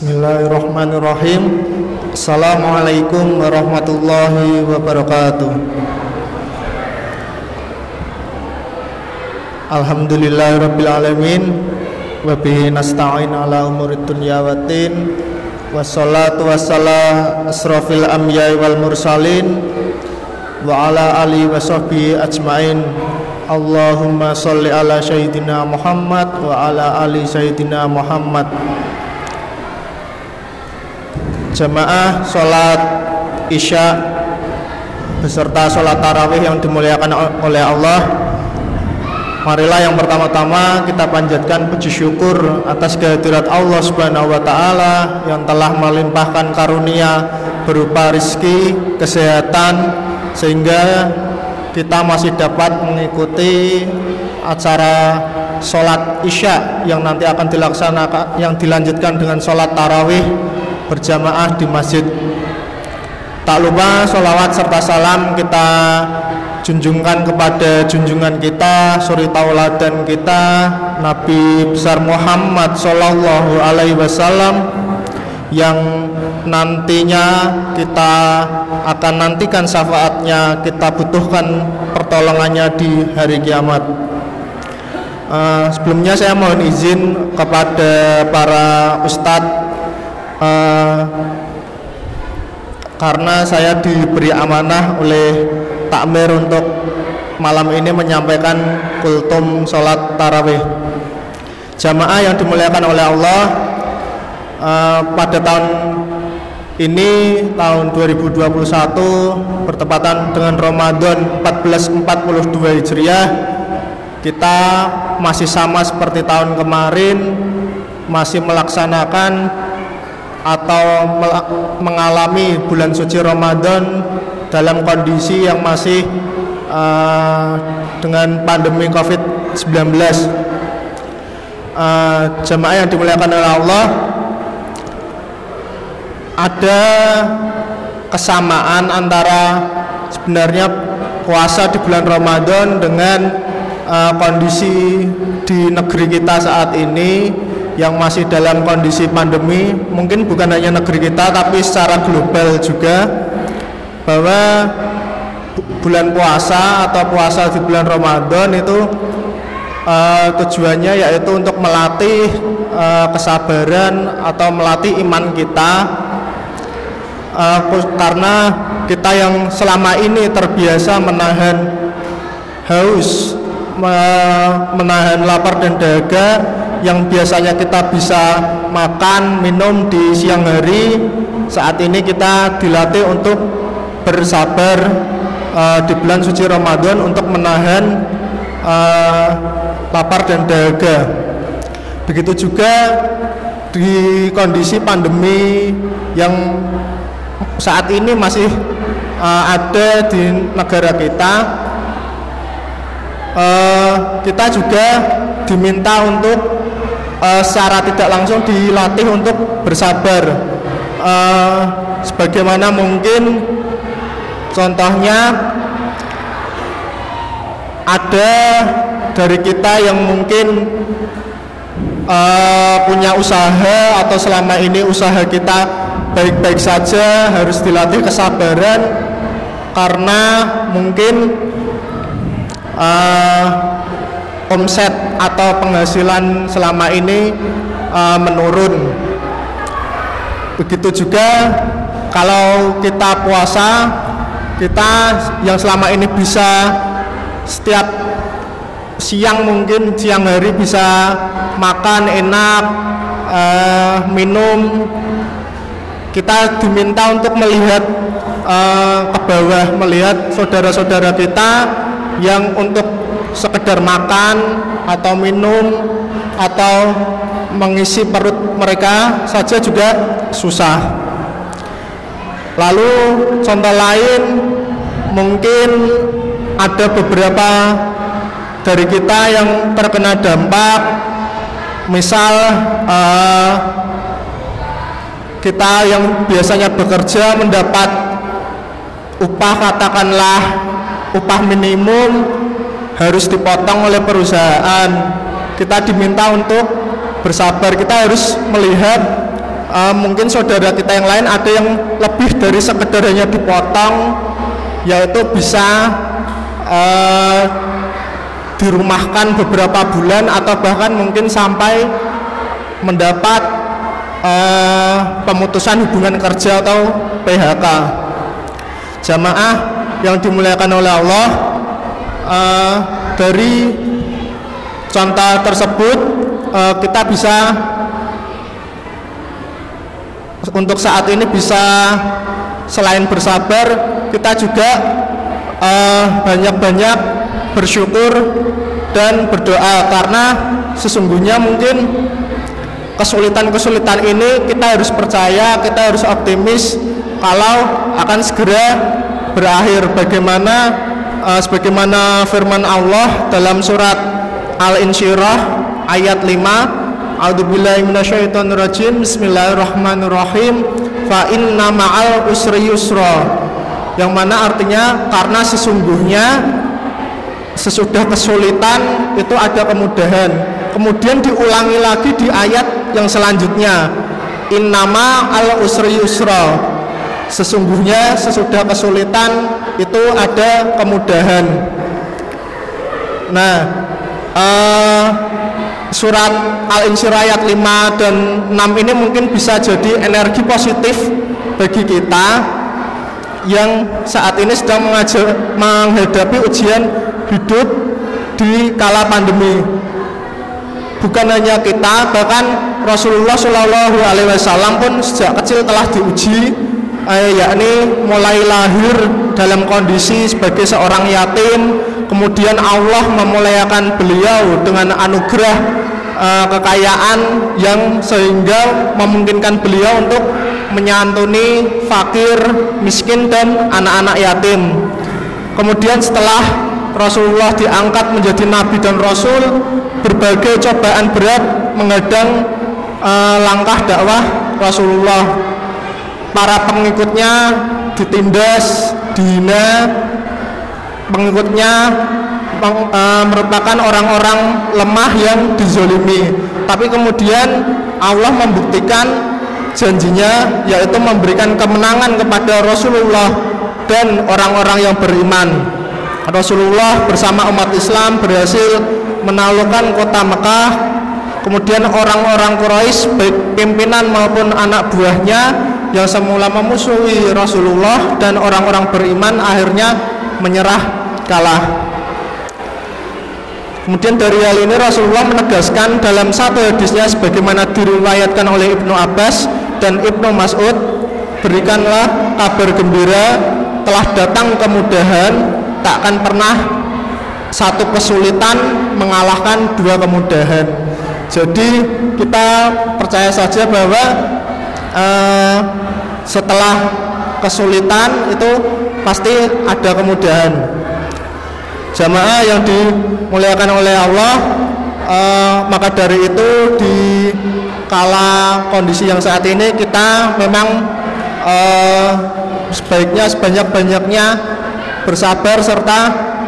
Bismillahirrahmanirrahim. Assalamualaikum warahmatullahi wabarakatuh. Alhamdulillahirrabbilalamin Wabihi nasta'in ala umurid dunya watin Wassalatu wassalam asrafil amyai wal mursalin. Wa ala ali wa ajmain. Allahumma salli ala sayyidina Muhammad Wa ala ali sayyidina Muhammad jamaah sholat isya beserta sholat tarawih yang dimuliakan oleh Allah. Marilah yang pertama-tama kita panjatkan puji syukur atas kehadirat Allah Subhanahu wa taala yang telah melimpahkan karunia berupa rizki, kesehatan sehingga kita masih dapat mengikuti acara sholat isya yang nanti akan dilaksanakan yang dilanjutkan dengan sholat tarawih berjamaah di masjid. Tak lupa sholawat serta salam kita junjungkan kepada junjungan kita suri tauladan kita Nabi besar Muhammad Shallallahu Alaihi Wasallam yang nantinya kita akan nantikan syafaatnya kita butuhkan pertolongannya di hari kiamat. Uh, sebelumnya saya mohon izin kepada para ustadz uh, karena saya diberi amanah oleh takmir untuk malam ini menyampaikan kultum sholat tarawih. Jamaah yang dimuliakan oleh Allah uh, pada tahun ini tahun 2021 bertepatan dengan Ramadan 1442 Hijriah kita masih sama seperti tahun kemarin masih melaksanakan atau mengalami bulan suci Ramadan dalam kondisi yang masih uh, dengan pandemi Covid-19. Uh, jemaah yang dimuliakan oleh Allah, ada kesamaan antara sebenarnya puasa di bulan Ramadan dengan uh, kondisi di negeri kita saat ini yang masih dalam kondisi pandemi mungkin bukan hanya negeri kita tapi secara global juga bahwa bulan puasa atau puasa di bulan Ramadan itu uh, tujuannya yaitu untuk melatih uh, kesabaran atau melatih iman kita. Uh, karena kita yang selama ini terbiasa menahan haus menahan lapar dan dahaga yang biasanya kita bisa makan minum di siang hari saat ini kita dilatih untuk bersabar uh, di bulan suci Ramadan untuk menahan uh, lapar dan dahaga. Begitu juga di kondisi pandemi yang saat ini masih uh, ada di negara kita uh, kita juga diminta untuk uh, secara tidak langsung dilatih untuk bersabar. Uh, sebagaimana mungkin contohnya ada dari kita yang mungkin uh, punya usaha atau selama ini usaha kita baik-baik saja harus dilatih kesabaran karena mungkin uh, omset atau penghasilan selama ini uh, menurun. Begitu juga kalau kita puasa, kita yang selama ini bisa setiap siang mungkin siang hari bisa makan enak, uh, minum. Kita diminta untuk melihat uh, ke bawah, melihat saudara-saudara kita yang untuk sekedar makan atau minum atau mengisi perut mereka saja juga susah. Lalu contoh lain mungkin ada beberapa dari kita yang terkena dampak misal uh, kita yang biasanya bekerja mendapat upah katakanlah upah minimum harus dipotong oleh perusahaan. Kita diminta untuk bersabar. Kita harus melihat uh, mungkin saudara kita yang lain ada yang lebih dari sekedar hanya dipotong yaitu bisa uh, dirumahkan beberapa bulan atau bahkan mungkin sampai mendapat uh, pemutusan hubungan kerja atau PHK jamaah yang dimuliakan oleh Allah uh, dari contoh tersebut uh, kita bisa untuk saat ini bisa selain bersabar kita juga banyak-banyak uh, bersyukur dan berdoa karena sesungguhnya mungkin kesulitan-kesulitan ini kita harus percaya, kita harus optimis kalau akan segera berakhir. Bagaimana uh, sebagaimana firman Allah dalam surat Al-Insyirah ayat 5 A'udzubillahi minasyaitonirrajim. Bismillahirrahmanirrahim. Fa inna ma'al usri yusra. Yang mana artinya karena sesungguhnya sesudah kesulitan itu ada kemudahan. Kemudian diulangi lagi di ayat yang selanjutnya. Innama al usri yusra sesungguhnya sesudah kesulitan itu ada kemudahan nah uh, surat al-insyirah ayat 5 dan 6 ini mungkin bisa jadi energi positif bagi kita yang saat ini sedang mengajar, menghadapi ujian hidup di kala pandemi. Bukan hanya kita, bahkan Rasulullah Shallallahu Alaihi Wasallam pun sejak kecil telah diuji, eh, yakni mulai lahir dalam kondisi sebagai seorang yatim, kemudian Allah memuliakan beliau dengan anugerah eh, kekayaan yang sehingga memungkinkan beliau untuk menyantuni fakir, miskin dan anak-anak yatim. Kemudian setelah Rasulullah diangkat menjadi nabi dan rasul, berbagai cobaan berat menghadang uh, langkah dakwah Rasulullah. Para pengikutnya ditindas, dihina, pengikutnya uh, merupakan orang-orang lemah yang dizolimi. Tapi kemudian Allah membuktikan janjinya yaitu memberikan kemenangan kepada Rasulullah dan orang-orang yang beriman. Rasulullah bersama umat Islam berhasil menaklukkan kota Mekah kemudian orang-orang Quraisy baik pimpinan maupun anak buahnya yang semula memusuhi Rasulullah dan orang-orang beriman akhirnya menyerah kalah kemudian dari hal ini Rasulullah menegaskan dalam satu hadisnya sebagaimana diriwayatkan oleh Ibnu Abbas dan Ibnu Mas'ud berikanlah kabar gembira telah datang kemudahan takkan pernah satu kesulitan mengalahkan dua kemudahan. Jadi kita percaya saja bahwa uh, setelah kesulitan itu pasti ada kemudahan. Jamaah yang dimuliakan oleh Allah, uh, maka dari itu di kala kondisi yang saat ini kita memang uh, sebaiknya sebanyak-banyaknya bersabar serta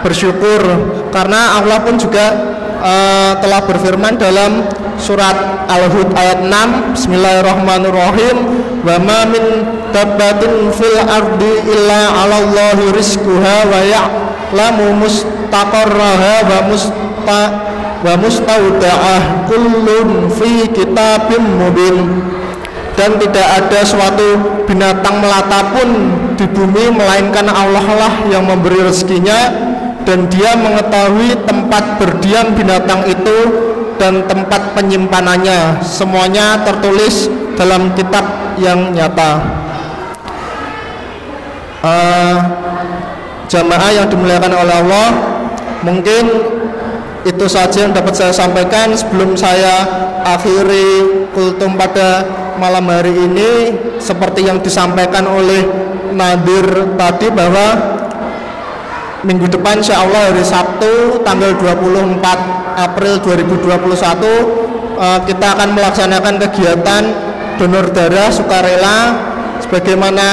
bersyukur karena Allah pun juga uh, telah berfirman dalam surat Al-Hud ayat 6 Bismillahirrahmanirrahim. Wa ma min dabbatin fil ardi illa 'ala Allahi rizquha wa ya'lamu mustaqarraha wa musta wa mustauda'ah kullun fi kitabim mubin. Dan tidak ada suatu binatang melata pun di bumi melainkan Allah lah yang memberi rezekinya dan dia mengetahui tempat berdiam binatang itu dan tempat penyimpanannya. Semuanya tertulis dalam kitab yang nyata. Uh, jamaah yang dimuliakan oleh Allah mungkin itu saja yang dapat saya sampaikan sebelum saya akhiri kultum pada malam hari ini. Seperti yang disampaikan oleh Nadir tadi bahwa minggu depan insya Allah hari Sabtu tanggal 24 April 2021 eh, kita akan melaksanakan kegiatan donor darah sukarela sebagaimana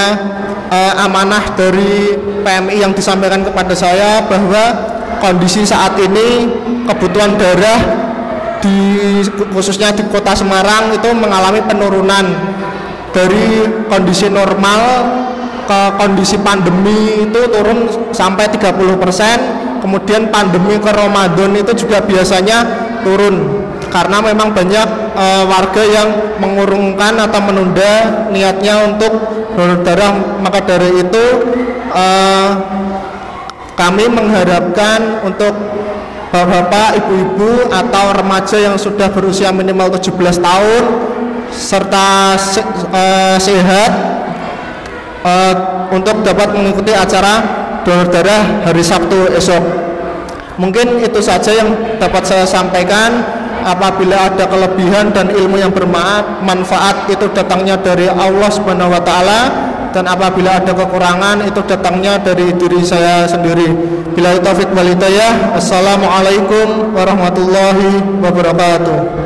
eh, amanah dari PMI yang disampaikan kepada saya bahwa kondisi saat ini kebutuhan darah di khususnya di kota Semarang itu mengalami penurunan dari kondisi normal ke kondisi pandemi itu turun sampai 30% kemudian pandemi ke Ramadan itu juga biasanya turun. Karena memang banyak e, warga yang mengurungkan atau menunda niatnya untuk donor darah. Maka dari itu e, kami mengharapkan untuk bapak-bapak, ibu-ibu atau remaja yang sudah berusia minimal 17 tahun serta se uh, sehat uh, untuk dapat mengikuti acara donor darah hari Sabtu esok. Mungkin itu saja yang dapat saya sampaikan. Apabila ada kelebihan dan ilmu yang bermanfaat itu datangnya dari Allah Subhanahu wa taala dan apabila ada kekurangan itu datangnya dari diri saya sendiri. Bila taufik hidayah. Assalamualaikum warahmatullahi wabarakatuh.